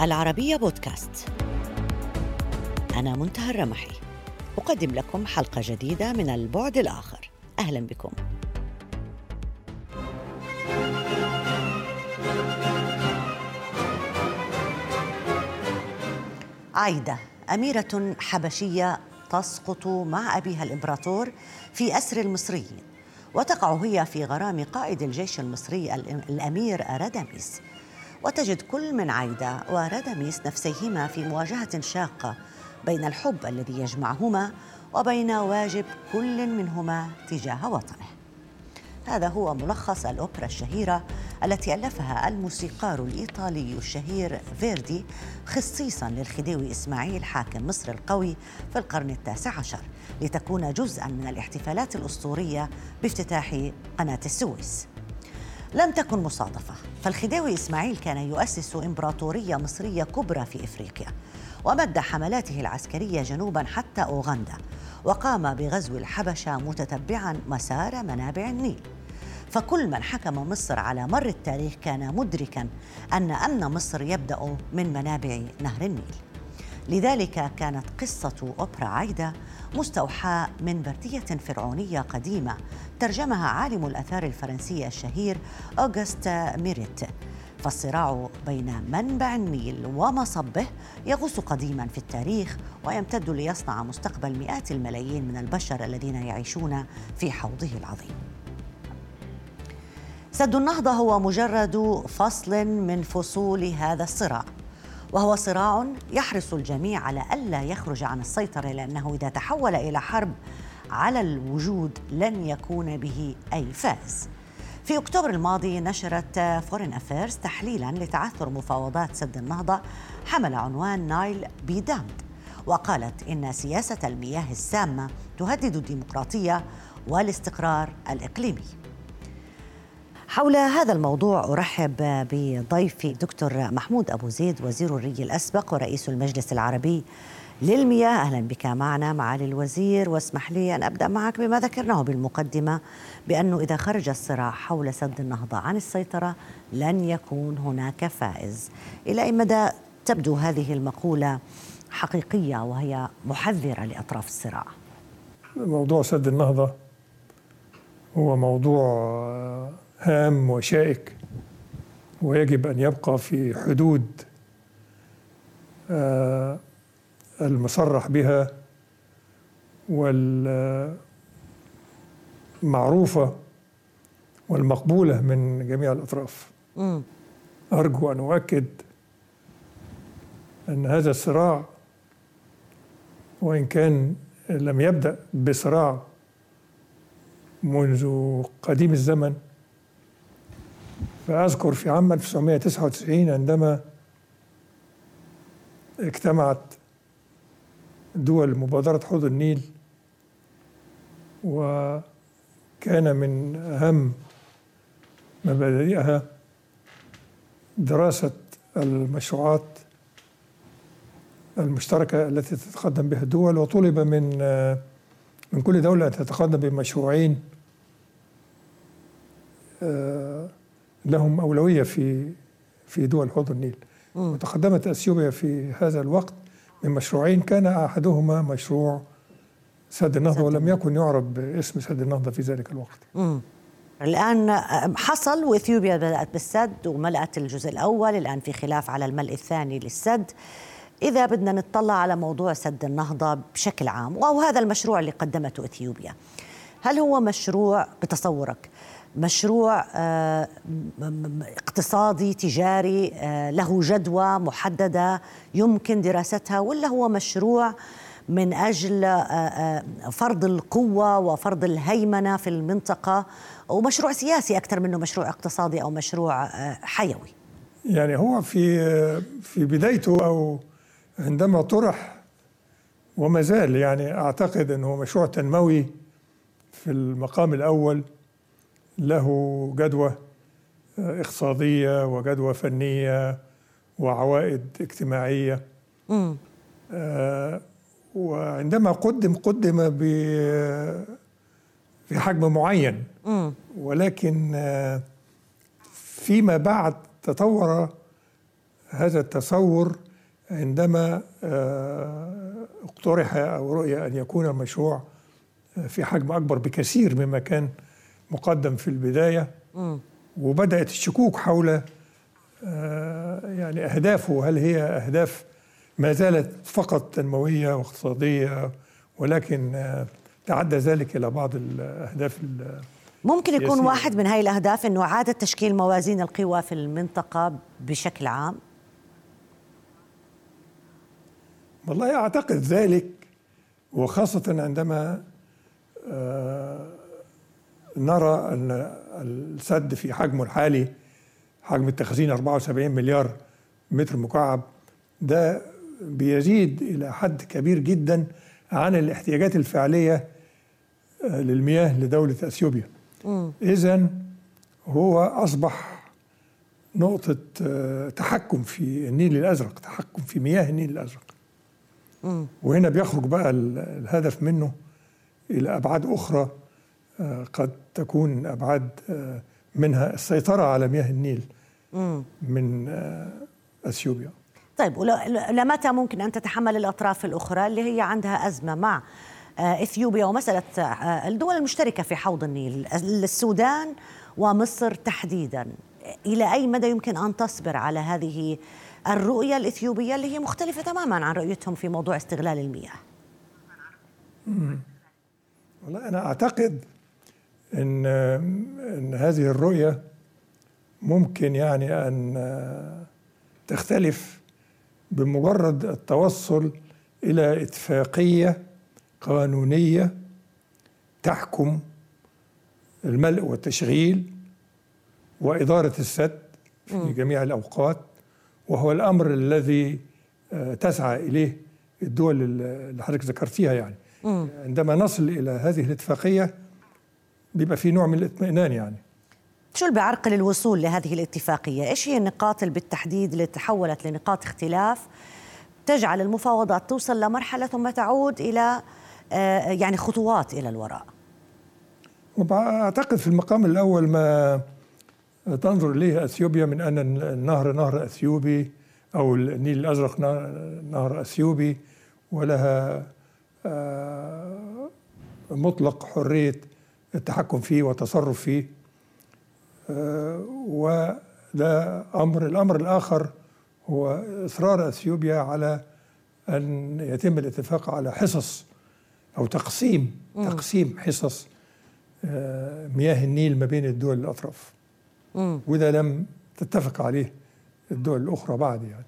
العربية بودكاست. أنا منتهى الرمحي. أقدم لكم حلقة جديدة من البعد الآخر. أهلا بكم. عايدة أميرة حبشية تسقط مع أبيها الإمبراطور في أسر المصريين وتقع هي في غرام قائد الجيش المصري الأمير ردميس وتجد كل من عايدة وردميس نفسيهما في مواجهة شاقة بين الحب الذي يجمعهما وبين واجب كل منهما تجاه وطنه. هذا هو ملخص الأوبرا الشهيرة التي ألفها الموسيقار الإيطالي الشهير فيردي خصيصا للخديوي إسماعيل حاكم مصر القوي في القرن التاسع عشر لتكون جزءا من الاحتفالات الأسطورية بافتتاح قناة السويس. لم تكن مصادفة. فالخديوي إسماعيل كان يؤسس إمبراطورية مصرية كبرى في إفريقيا ومد حملاته العسكرية جنوبا حتى أوغندا وقام بغزو الحبشة متتبعا مسار منابع النيل. فكل من حكم مصر على مر التاريخ كان مدركا أن أمن مصر يبدأ من منابع نهر النيل. لذلك كانت قصة أوبرا عايدة مستوحاة من بردية فرعونية قديمة ترجمها عالم الآثار الفرنسي الشهير أوغست ميريت. فالصراع بين منبع النيل ومصبه يغوص قديما في التاريخ ويمتد ليصنع مستقبل مئات الملايين من البشر الذين يعيشون في حوضه العظيم. سد النهضة هو مجرد فصل من فصول هذا الصراع. وهو صراع يحرص الجميع على ألا يخرج عن السيطرة لأنه إذا تحول إلى حرب على الوجود لن يكون به أي فائز في أكتوبر الماضي نشرت فورين أفيرز تحليلا لتعثر مفاوضات سد النهضة حمل عنوان Nile Be Dammed وقالت إن سياسة المياه السامة تهدد الديمقراطية والاستقرار الإقليمي. حول هذا الموضوع أرحب بضيفي دكتور محمود أبو زيد وزير الري الأسبق ورئيس المجلس العربي للمياه. أهلا بك معنا معالي الوزير. واسمح لي أن أبدأ معك بما ذكرناه بالمقدمة بأنه إذا خرج الصراع حول سد النهضة عن السيطرة لن يكون هناك فائز. إلى أي مدى تبدو هذه المقولة حقيقية وهي محذرة لأطراف الصراع؟ موضوع سد النهضة هو موضوع هام وشائك ويجب أن يبقى في حدود آه، المصرح بها والمعروفة والمقبولة من جميع الأطراف. أرجو أن أؤكد أن هذا الصراع وإن كان لم يبدأ بصراع منذ قديم الزمن فأذكر في عام 1999 عندما اجتمعت دول مبادرة حوض النيل وكان من أهم مبادئها دراسة المشروعات المشتركة التي تتقدم بها الدول وطلب من من كل دولة أن تتقدم بمشروعين آه، لهم أولوية في في دول حوض النيل. وتقدمت أثيوبيا في هذا الوقت من مشروعين. كان أحدهما مشروع سد النهضة ولم يكن يعرف باسم سد النهضة في ذلك الوقت. مم. الآن حصل وإثيوبيا بدأت بالسد وملأت الجزء الأول الآن في خلاف على الملء الثاني للسد. إذا بدنا نطلع على موضوع سد النهضة بشكل عام أو هذا المشروع اللي قدمته إثيوبيا. هل هو مشروع بتصورك؟ مشروع آه، اقتصادي تجاري آه، له جدوى محددة يمكن دراستها ولا هو مشروع من أجل آه، فرض القوة وفرض الهيمنة في المنطقة ومشروع سياسي أكثر منه مشروع اقتصادي أو مشروع حيوي. يعني هو في في بدايته أو عندما طرح وما زال يعني أعتقد إنه مشروع تنموي في المقام الأول له جدوى آه، اقتصادية وجدوى فنية وعوائد اجتماعية. آه وعندما قدم قدم ب في حجم معين. ولكن آه فيما بعد تطور هذا التصور عندما آه، اقترح أو رؤي أن يكون المشروع في حجم أكبر بكثير مما كان مقدم في البداية وبدأت الشكوك حول آه، يعني أهدافه. هل هي أهداف ما زالت فقط تنموية واقتصادية ولكن آه، تعدى ذلك إلى بعض الأهداف ممكن يكون واحد من هاي الأهداف إنه إعادة تشكيل موازين القوى في المنطقة بشكل عام؟ والله أعتقد ذلك وخاصة عندما آه، نرى أن السد في حجمه الحالي حجم التخزين 74 مليار متر مكعب ده بيزيد إلى حد كبير جدا عن الاحتياجات الفعلية آه، للمياه لدولة أثيوبيا. اذا هو أصبح نقطة آه، تحكم في النيل الأزرق تحكم في مياه النيل الأزرق. وهنا بيخرج بقى الهدف منه إلى أبعاد أخرى آه، قد تكون أبعاد منها السيطرة على مياه النيل من إثيوبيا. طيب ولمتى ممكن أن تتحمل الأطراف الأخرى اللي هي عندها أزمة مع آه، إثيوبيا ومسألة آه، الدول المشتركة في حوض النيل السودان ومصر تحديدا. إلى أي مدى يمكن أن تصبر على هذه الرؤية الإثيوبية اللي هي مختلفة تماما عن رؤيتهم في موضوع استغلال المياه؟ والله أنا أعتقد إن إن هذه الرؤية ممكن يعني أن تختلف بمجرد التوصل إلى اتفاقية قانونية تحكم الملء والتشغيل وإدارة السد في جميع الأوقات وهو الأمر الذي آه، تسعى إليه الدول اللي حضرتك ذكرتيها يعني. عندما نصل إلى هذه الاتفاقية بيبقى في نوع من الاطمئنان يعني. شو اللي بيعرقل الوصول لهذه الاتفاقية؟ إيش هي النقاط اللي بالتحديد اللي تحولت لنقاط اختلاف؟ تجعل المفاوضات توصل لمرحلة ثم تعود إلى آه، يعني خطوات إلى الوراء. أعتقد في المقام الأول ما تنظر إليه أثيوبيا من أن النهر نهر أثيوبي أو النيل الأزرق نهر أثيوبي ولها آه، مطلق حرية التحكم فيه والتصرف فيه وده أمر الأمر الآخر هو إصرار أثيوبيا على أن يتم الاتفاق على حصص أو تقسيم. تقسيم حصص آه، مياه النيل ما بين الدول الأطراف. وده لم تتفق عليه الدول الأخرى بعد يعني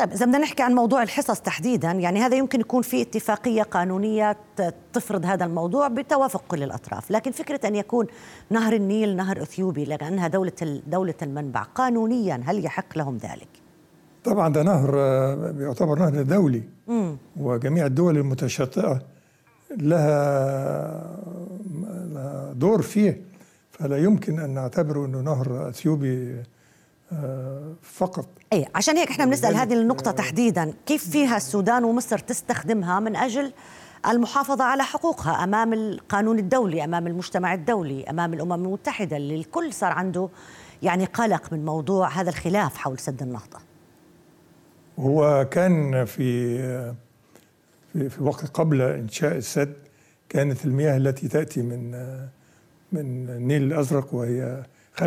طيب إذا بدنا نحكي عن موضوع الحصص تحديدا يعني هذا يمكن يكون في اتفاقية قانونية تفرض هذا الموضوع بتوافق كل الأطراف لكن فكرة أن يكون نهر النيل نهر أثيوبي لأنها دولة دولة المنبع قانونيا هل يحق لهم ذلك؟ طبعا ده نهر يعتبر نهر دولي م. وجميع الدول المتشاطئة لها دور فيه فلا يمكن أن نعتبره أنه نهر أثيوبي فقط. اي عشان هيك إحنا بنسأل هذه النقطة تحديدا. كيف فيها السودان ومصر تستخدمها من أجل المحافظة على حقوقها أمام القانون الدولي أمام المجتمع الدولي أمام الأمم المتحدة؟ اللي الكل صار عنده يعني قلق من موضوع هذا الخلاف حول سد النهضة. هو كان في في, في وقت قبل إنشاء السد كانت المياه التي تأتي من من النيل الأزرق وهي 85%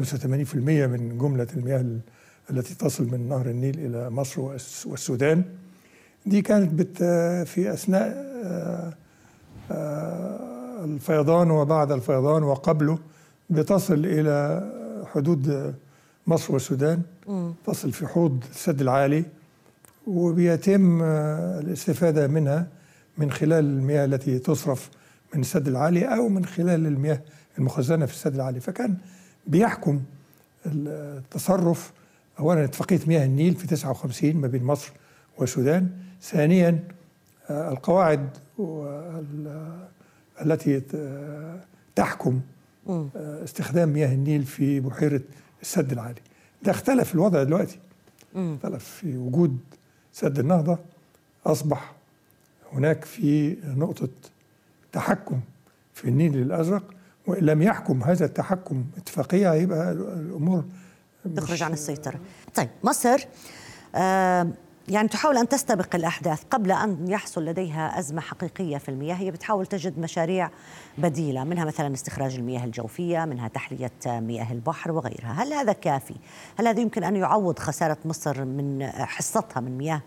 من جملة المياه التي تصل من نهر النيل إلى مصر والسودان. دي كانت بت في أثناء آه، آه، الفيضان وبعد الفيضان وقبله بتصل إلى حدود مصر والسودان. تصل في حوض السد العالي وبيتم آه، الاستفادة منها من خلال المياه التي تصرف من السد العالي أو من خلال المياه المخزنة في السد العالي. فكان بيحكم التصرف اولا اتفاقيه مياه النيل في 59 ما بين مصر والسودان. ثانيا آه، القواعد التي تحكم آه، استخدام مياه النيل في بحيرة السد العالي. ده اختلف الوضع دلوقتي. اختلف في وجود سد النهضة. أصبح هناك في نقطة تحكم في النيل الأزرق وإن لم يحكم هذا التحكم اتفاقية هيبقى الأمور تخرج عن السيطرة. طيب مصر يعني تحاول أن تستبق الأحداث قبل أن يحصل لديها أزمة حقيقية في المياه. هي بتحاول تجد مشاريع بديلة منها مثلا استخراج المياه الجوفية منها تحلية مياه البحر وغيرها. هل هذا كافي؟ هل هذا يمكن أن يعوض خسارة مصر من حصتها من مياه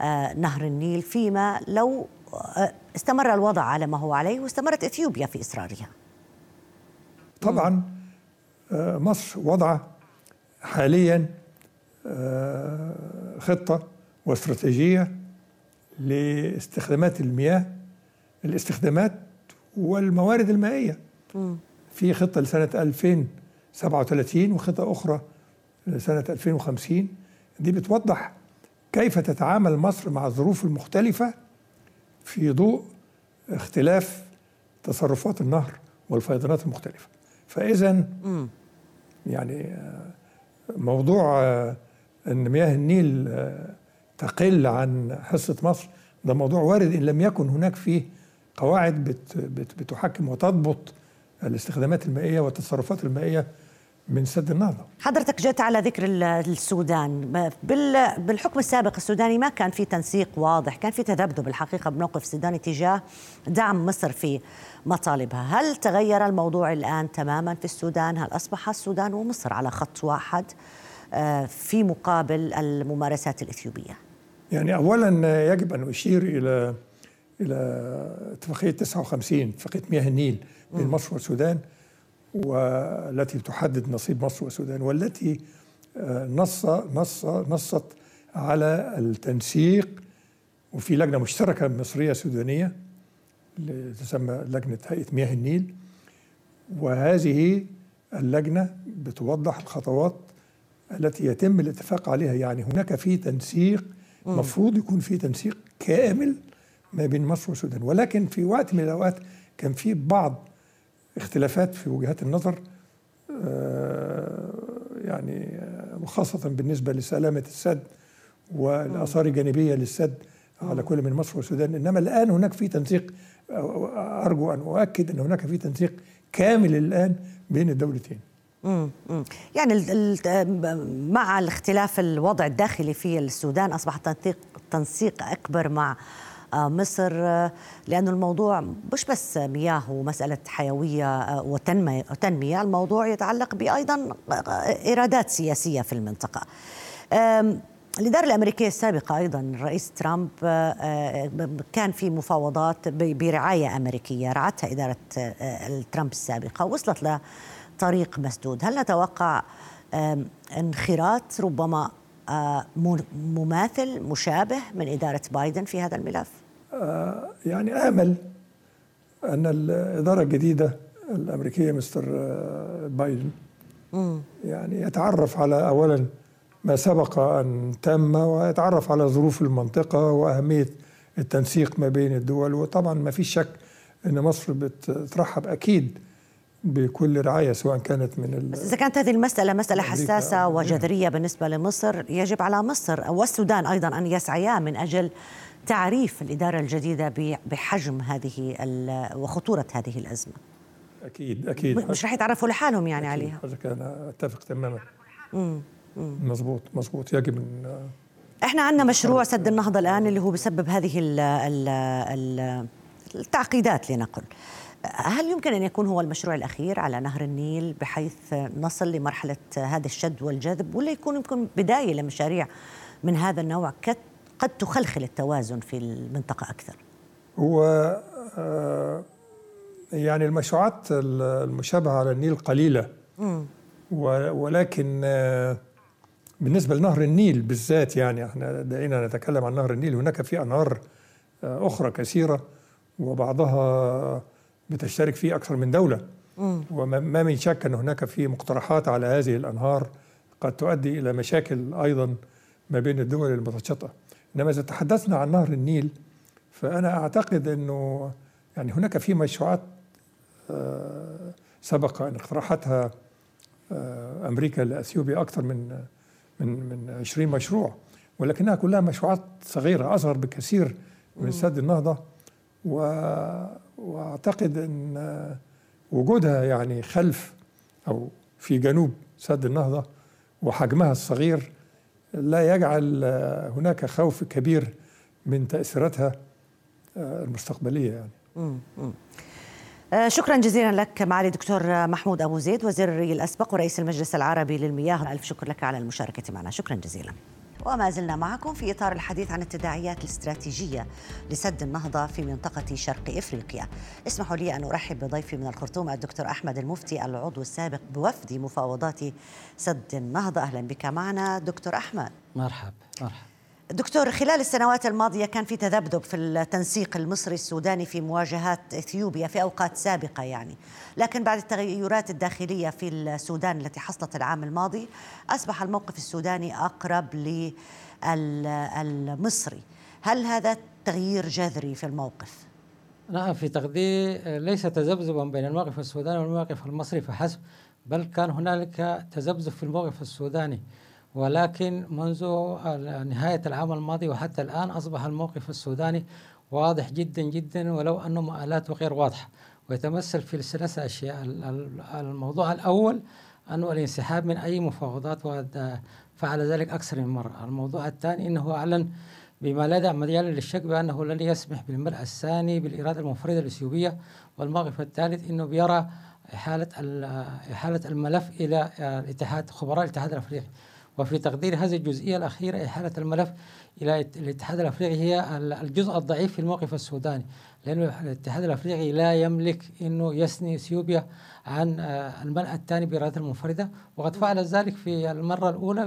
آه، نهر النيل فيما لو آه، استمر الوضع على ما هو عليه واستمرت إثيوبيا في اصرارها طبعا آه، مصر وضع حاليا خطة واستراتيجية لاستخدامات المياه الاستخدامات والموارد المائية. في خطة لسنة 2037 وخطة أخرى لسنة 2050 دي بتوضح كيف تتعامل مصر مع الظروف المختلفة في ضوء اختلاف تصرفات النهر والفيضانات المختلفة. فاذا يعني آه، موضوع آه، إن مياه النيل آه، تقل عن حصة مصر ده موضوع وارد إن لم يكن هناك فيه قواعد بت بت بتحكم وتضبط الاستخدامات المائية والتصرفات المائية من سد النهضه. حضرتك جئت على ذكر السودان بالحكم السابق السوداني ما كان في تنسيق واضح، كان في تذبذب الحقيقة بموقف السوداني تجاه دعم مصر في مطالبها، هل تغير الموضوع الآن تماما في السودان؟ هل أصبح السودان ومصر على خط واحد آه، في مقابل الممارسات الإثيوبية؟ يعني اولا يجب أن أشير إلى إلى اتفاقية 59 اتفاقية مياه النيل بين مصر والسودان والتي تحدد نصيب مصر والسودان والتي آه، نص نص نصت على التنسيق وفي لجنة مشتركة مصرية سودانية تسمى لجنة هيئة مياه النيل. وهذه اللجنة بتوضح الخطوات التي يتم الاتفاق عليها. يعني هناك في تنسيق مفروض يكون في تنسيق كامل ما بين مصر والسودان. ولكن في وقت من الأوقات كان في بعض اختلافات في وجهات النظر آه، يعني وخاصة بالنسبة لسلامة السد والآثار الجانبية للسد على كل من مصر والسودان. إنما الآن هناك في تنسيق أرجو أن أؤكد أن هناك في تنسيق كامل الآن بين الدولتين. يعني مع الاختلاف الوضع الداخلي في السودان أصبح التنسيق تنسيق أكبر مع آه، مصر آه، لأنه الموضوع مش بس مياه ومسألة حيوية آه، وتنمية الموضوع يتعلق بأيضا إيرادات سياسية في المنطقة. الإدارة الأمريكية السابقة أيضا الرئيس ترامب كان في مفاوضات برعاية أمريكية رعتها إدارة ترامب السابقة وصلت لطريق مسدود. هل نتوقع انخراط؟ ربما مماثل مشابه من إدارة بايدن في هذا الملف؟ آه، يعني آمل أن الإدارة الجديدة الأمريكية مستر آه، بايدن يعني يتعرف على أولا ما سبق أن تم ويتعرف على ظروف المنطقة وأهمية التنسيق ما بين الدول وطبعا ما فيش شك أن مصر بترحب أكيد بكل رعاية سواء كانت من إذا كانت هذه المسألة مسألة حساسة وجذرية بالنسبة لمصر يجب على مصر والسودان أيضا أن يسعيا من أجل تعريف الإدارة الجديدة بحجم هذه وخطورة هذه الأزمة. أكيد أكيد. مش رح يتعرفوا لحالهم يعني أكيد. عليها. هذا كان أتفق تماما. مزبوط مزبوط. يجب أن إحنا عندنا مشروع سد النهضة الآن اللي هو بسبب هذه ال ال التعقيدات لنقل. هل يمكن أن يكون هو المشروع الأخير على نهر النيل بحيث نصل لمرحلة هذا الشد والجذب ولا يكون يمكن بداية لمشاريع من هذا النوع قد تخلخل التوازن في المنطقة أكثر؟ هو آه، يعني المشروعات المشابهة على النيل قليلة ولكن آه، بالنسبة لنهر النيل بالذات يعني إحنا دعينا نتكلم عن نهر النيل هناك في أنهار آه، أخرى كثيرة وبعضها بتشترك فيه أكثر من دولة. وما من شك أن هناك في مقترحات على هذه الأنهار قد تؤدي إلى مشاكل أيضا ما بين الدول المتشاطئة إنما إذا تحدثنا عن نهر النيل فأنا أعتقد أنه يعني هناك في مشروعات آه، سبق أن اقترحتها آه، أمريكا لأثيوبيا أكثر من من من 20 مشروع. ولكنها كلها مشروعات صغيرة أصغر بكثير من سد النهضة. وأعتقد إن وجودها يعني خلف أو في جنوب سد النهضة وحجمها الصغير لا يجعل هناك خوف كبير من تأثيراتها المستقبلية يعني. آه، شكرا جزيلا لك معالي دكتور محمود أبو زيد وزير الري الأسبق ورئيس المجلس العربي للمياه. ألف شكر لك على المشاركة معنا. شكرا جزيلا. وما زلنا معكم في إطار الحديث عن التداعيات الاستراتيجية لسد النهضة في منطقة شرق إفريقيا. اسمحوا لي أن أرحب بضيفي من الخرطوم الدكتور أحمد المفتي العضو السابق بوفد مفاوضات سد النهضة، أهلا بك معنا دكتور أحمد. مرحب مرحب. دكتور خلال السنوات الماضية كان في تذبذب في التنسيق المصري السوداني في مواجهات إثيوبيا في أوقات سابقة يعني. لكن بعد التغيرات الداخلية في السودان التي حصلت العام الماضي أصبح الموقف السوداني أقرب للمصري. هل هذا تغيير جذري في الموقف؟ نعم في تقديري ليس تذبذبا بين الموقف السوداني والموقف المصري فحسب بل كان هنالك تذبذب في الموقف السوداني. ولكن منذ نهاية العام الماضي وحتى الآن أصبح الموقف السوداني واضح جدا جدا ولو أنه مآلاته غير واضحة. ويتمثل في ثلاثة أشياء. الموضوع الأول أنه الانسحاب من أي مفاوضات فعل ذلك أكثر من مرة. الموضوع الثاني أنه أعلن بما لا مجال للشك بأنه لن يسمح بالملء الثاني بالإرادة المنفردة الإثيوبية والموقف الثالث أنه بيرى إحالة إحالة الملف إلى الاتحاد خبراء الاتحاد الأفريقي. وفي تقدير هذه الجزئية الأخيرة إحالة الملف إلى الاتحاد الأفريقي هي الجزء الضعيف في الموقف السوداني. لأن الاتحاد الأفريقي لا يملك أنه يثني إثيوبيا عن الملأ الثاني بإرادة المنفردة. وقد فعل ذلك في المرة الأولى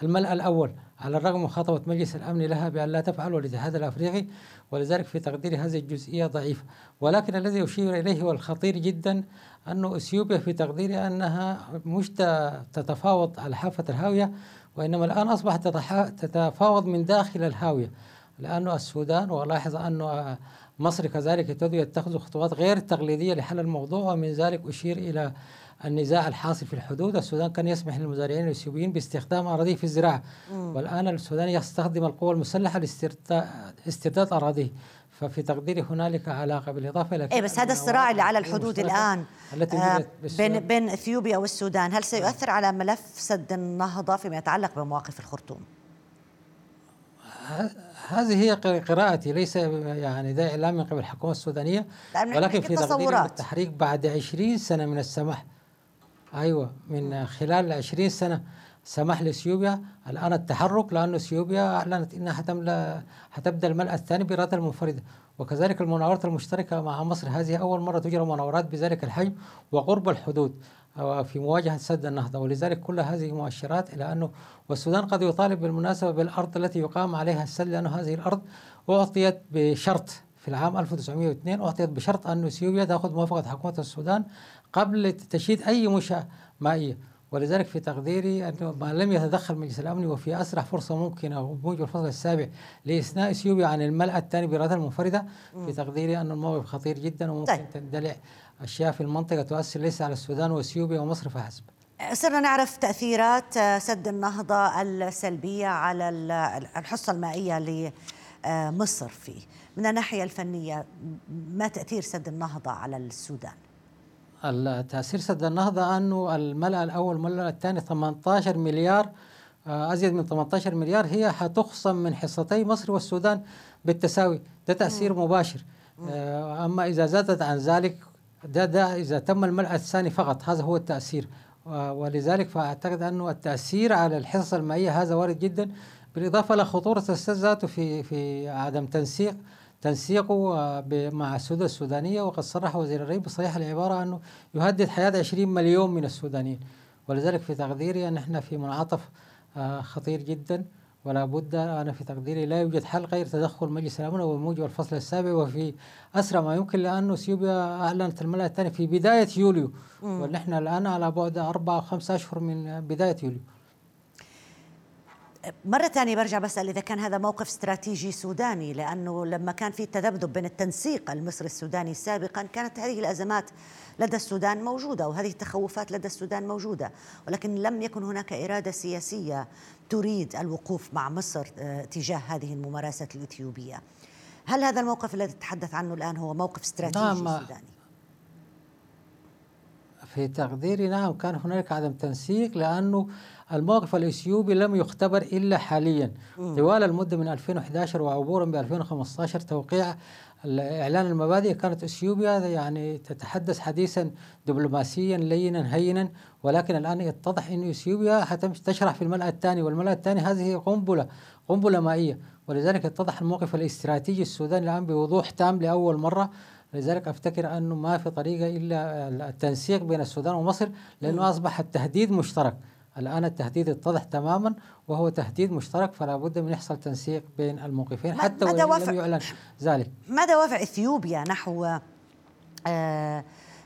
بالملأ الأول على الرغم من مخاطبة مجلس الأمن لها بأن لا تفعل والاتحاد الأفريقي ولذلك في تقدير هذه الجزئية ضعيفة ولكن الذي أشير إليه والخطير جدا أن أثيوبيا في تقديري أنها مش تتفاوض على حافة الهاوية وإنما الآن أصبحت تتفاوض من داخل الهاوية. لأن السودان ولاحظ أن مصر كذلك تبدو يتخذ خطوات غير تقليدية لحل الموضوع ومن ذلك أشير إلى النزاع الحاصل في الحدود. السودان كان يسمح للمزارعين الإثيوبيين باستخدام أراضيه في الزراعة والآن السودان يستخدم القوى المسلحة لاسترداد أراضيه. ففي تقديري هنالك علاقة بالإضافة إلى اي بس هذا الصراع اللي على الحدود الآن التي آه بين بين إثيوبيا والسودان هل سيؤثر على ملف سد النهضة فيما يتعلق بمواقف الخرطوم؟ هذه هي قراءتي ليس يعني ده إعلام من قبل الحكومة السودانية. ولكن في تقديري التحريك بعد 20 سنة من السماح. أيوه من خلال 20 سنة سمح لاثيوبيا الآن التحرك لأن اثيوبيا أعلنت إنها حتملا حتبدأ الملأ الثاني بإرادة المنفردة. وكذلك المناورات المشتركة مع مصر هذه أول مرة تجرى مناورات بذلك الحجم وقرب الحدود. في مواجهة سد النهضة. ولذلك كل هذه مؤشرات إلى أنه والسودان قد يطالب بالمناسبة بالأرض التي يقام عليها السد لأنه هذه الأرض أعطيت بشرط في العام 1902 أعطيت بشرط أن اثيوبيا تأخذ موافقة حكومة السودان قبل تشييد أي منشاه مائية. ولذلك في تقديري أنه ما لم يتدخل مجلس الأمن وفي أسرع فرصة ممكنة وبموجب الفصل السابع لإثناء إثيوبيا عن الملأ الثاني بإرادة المنفردة في تقديري أن الموقف خطير جدا وممكن طيب. تندلع أشياء في المنطقة تؤثر ليس على السودان وإثيوبيا ومصر فحسب. صرنا نعرف تأثيرات سد النهضة السلبية على الحصة المائية لمصر فيه من الناحية الفنية ما تأثير سد النهضة على السودان؟ التأثير سد النهضة أنه الملأ الأول والملأ الثاني 18 مليار أزيد من 18 مليار هي حتخصم من حصتي مصر والسودان بالتساوي. ده تأثير مباشر. أما إذا زادت عن ذلك ده, ده إذا تم الملأ الثاني فقط هذا هو التأثير. ولذلك فأعتقد أنه التأثير على الحصص المائية هذا وارد جدا. بالإضافة لخطورة السد ذاته في في عدم تنسيق تنسيقه مع السودة السودانية. وقد صرح وزير الري بصريح العبارة أنه يهدد حياة 20 مليون من السودانيين. ولذلك في تقديري أن إحنا في منعطف خطير جدا. ولا بد أنا في تقديري لا يوجد حل غير تدخل مجلس الأمن وموجب الفصل السابع وفي أسرع ما يمكن لأنه اثيوبيا أعلنت الملأ الثاني في بداية يوليو. ونحن الآن على بعد أربعة أو خمسة أشهر من بداية يوليو. مرة ثانية برجع بسأل إذا كان هذا موقف استراتيجي سوداني لأنه لما كان في تذبذب بين التنسيق المصري السوداني سابقا كانت هذه الأزمات لدى السودان موجودة وهذه التخوفات لدى السودان موجودة. ولكن لم يكن هناك إرادة سياسية تريد الوقوف مع مصر تجاه هذه الممارسات الإثيوبية. هل هذا الموقف الذي تتحدث عنه الآن هو موقف استراتيجي نعم. سوداني؟ في تقديري نعم كان هنالك عدم تنسيق لأنه الموقف الإثيوبي لم يختبر إلا حاليا. طوال المدة من 2011 وعبورا ب 2015 توقيع إعلان المبادئ كانت إثيوبيا يعني تتحدث حديثا دبلوماسيا لينا هينا. ولكن الآن يتضح أن إثيوبيا تشرح في الملأ الثاني. والملأ الثاني هذه قنبلة قنبلة مائية. ولذلك اتضح الموقف الاستراتيجي السوداني الآن بوضوح تام لأول مرة. لذلك أفتكر أنه ما في طريقة إلا التنسيق بين السودان ومصر لأنه أصبح التهديد مشترك. الآن التهديد اتضح تماما وهو تهديد مشترك فلا بد من يحصل تنسيق بين الموقفين حتى وإن لم يعلن ذلك. ما دوافع إثيوبيا نحو آه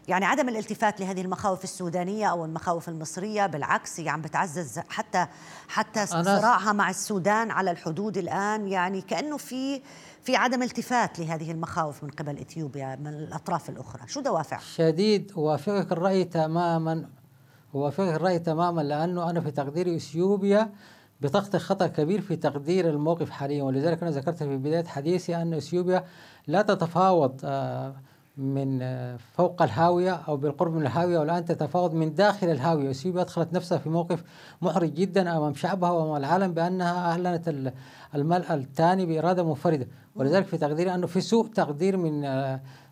يعني عدم الالتفات لهذه المخاوف السودانية أو المخاوف المصرية؟ بالعكس هي يعني عم بتعزز حتى حتى صراعها مع السودان على الحدود الآن. يعني كأنه في في عدم التفات لهذه المخاوف من قبل إثيوبيا من الأطراف الأخرى، شو دوافع؟ شديد اوافقك الرأي تماما. اوافقك الرأي تماما لأنه أنا في تقديري إثيوبيا بتخطئ خطأ كبير في تقدير الموقف حاليا ولذلك أنا ذكرت في بداية حديثي أن إثيوبيا لا تتفاوض آه من فوق الهاوية أو بالقرب من الهاوية والآن تتفاوض من داخل الهاوية. إثيوبيا أدخلت نفسها في موقف محرج جدا أمام شعبها وأمام العالم بأنها أعلنت الملأ الثاني بإرادة منفردة. ولذلك في تقديري أنه في سوء تقدير من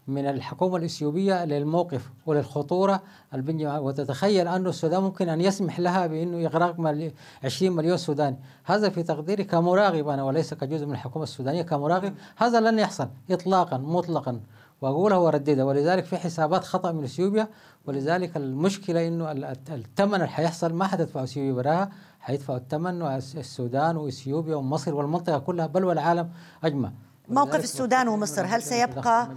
من الحكومة الإثيوبية للموقف وللخطورة. البنية وتتخيل أن السودان ممكن أن يسمح لها بأنه إغراق 20 مليون سوداني. هذا في تقديري كمراقب أنا وليس كجزء من الحكومة السودانية كمراقب هذا لن يحصل إطلاقا مطلقا. واقولها وارددها ولذلك في حسابات خطأ من إثيوبيا. ولذلك المشكلة إنه الثمن اللي حيحصل ما حتدفع إثيوبيا براها. حيدفع الثمن السودان وإثيوبيا ومصر والمنطقة كلها بل والعالم أجمع. موقف السودان ومصر هل سيبقى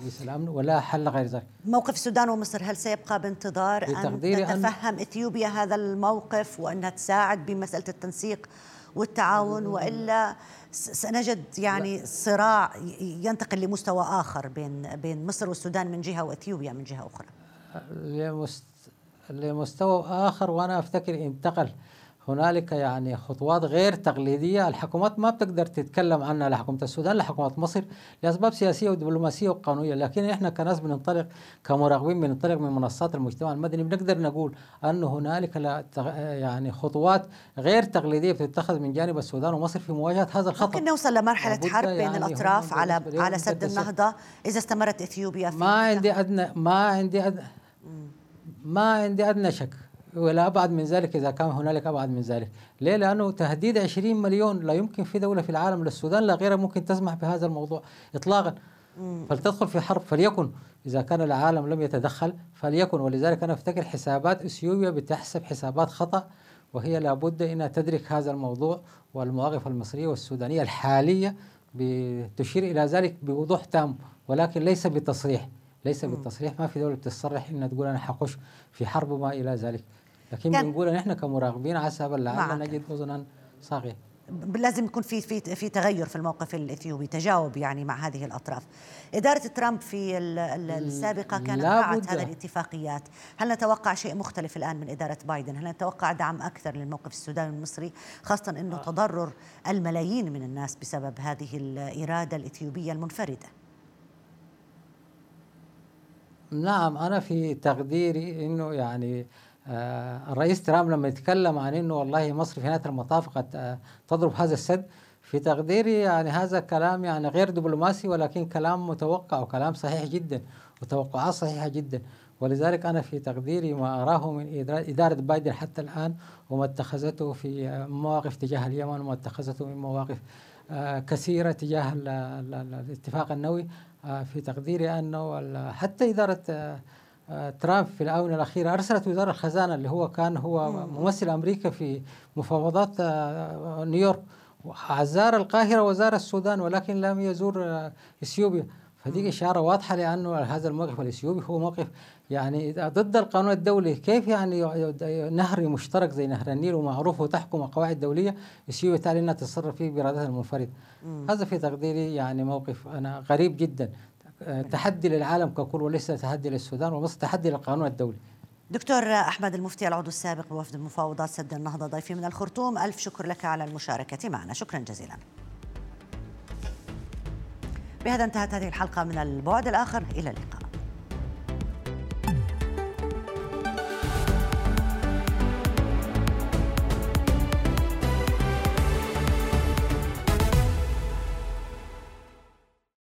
ولا حل غير ذلك؟ موقف السودان ومصر هل سيبقى بانتظار أن تتفهم إثيوبيا هذا الموقف وأنها تساعد بمسألة التنسيق والتعاون وإلا سنجد يعني صراع ينتقل لمستوى آخر بين بين مصر والسودان من جهة وإثيوبيا من جهة أخرى؟ لمستوى آخر وأنا أفتكر انتقل هنالك يعني خطوات غير تقليدية. الحكومات ما بتقدر تتكلم عنها لحكومة السودان لحكومة مصر لأسباب سياسية ودبلوماسية وقانونية. لكن إحنا كناس بننطلق كمراقبين بننطلق من منصات المجتمع المدني بنقدر نقول أن هنالك يعني خطوات غير تقليدية بتتخذ من جانب السودان ومصر في مواجهة هذا الخطر ممكن نوصل لمرحلة حرب بين يعني الأطراف على على سد النهضة إذا استمرت إثيوبيا في ما عندي أدنى ما عندي أدنى ما عندي أدنى شك. ولا أبعد من ذلك إذا كان هنالك أبعد من ذلك. ليه؟ لأنه تهديد 20 مليون لا يمكن في دولة في العالم للسودان لا غيرها ممكن تسمح بهذا الموضوع إطلاقا. فلتدخل في حرب فليكن إذا كان العالم لم يتدخل فليكن. ولذلك أنا أفتكر حسابات إثيوبيا بتحسب حسابات خطأ وهي لابد أنها تدرك هذا الموضوع. والمواقف المصرية والسودانية الحالية بتشير إلى ذلك بوضوح تام ولكن ليس بتصريح. ليس بالتصريح ما في دولة بتصرح إنها تقول أنا حخش في حرب وما إلى ذلك. لكن بنقول إن إحنا كمراقبين عسى لعل نجد اذنا صاغيه لازم يكون في في في تغير في الموقف الإثيوبي تجاوب يعني مع هذه الأطراف. إدارة ترامب في السابقة كانت راعت هذه الاتفاقيات. هل نتوقع شيء مختلف الآن من إدارة بايدن؟ هل نتوقع دعم أكثر للموقف السوداني المصري خاصة إنه آه. تضرر الملايين من الناس بسبب هذه الإرادة الإثيوبية المنفردة؟ نعم أنا في تقديري إنه يعني الرئيس ترامب لما يتكلم عن إنه والله مصر في نهاية المطاف قد آه، تضرب هذا السد في تقديري يعني هذا كلام يعني غير دبلوماسي ولكن كلام متوقع وكلام صحيح جدا وتوقعات صحيحة جدا. ولذلك أنا في تقديري ما أراه من إدارة بايدن حتى الآن وما اتخذته في مواقف تجاه اليمن وما اتخذته من مواقف آه، كثيرة تجاه الاتفاق النووي. في تقديري أنه حتى إدارة ترامب في الآونة الأخيرة أرسلت وزارة الخزانة اللي هو كان هو ممثل أمريكا في مفاوضات آه، نيويورك. زار القاهرة وزار السودان ولكن لم يزور آه، إثيوبيا. فدي إشارة واضحة لأنه هذا الموقف الإثيوبي هو موقف يعني ضد القانون الدولي. كيف يعني نهر مشترك زي نهر النيل ومعروف وتحكم قواعد دولية إثيوبيا تالي أنها تتصرف فيه بإرادتها المنفردة. هذا في تقديري يعني موقف أنا غريب جدا. تحدي للعالم ككل وليس تحدي للسودان ومصر تحدي للقانون الدولي. دكتور أحمد المفتي العضو السابق بوفد مفاوضات سد النهضة ضيفي من الخرطوم. ألف شكر لك على المشاركة معنا. شكرا جزيلا. بهذا انتهت هذه الحلقة من البعد الآخر. إلى اللقاء.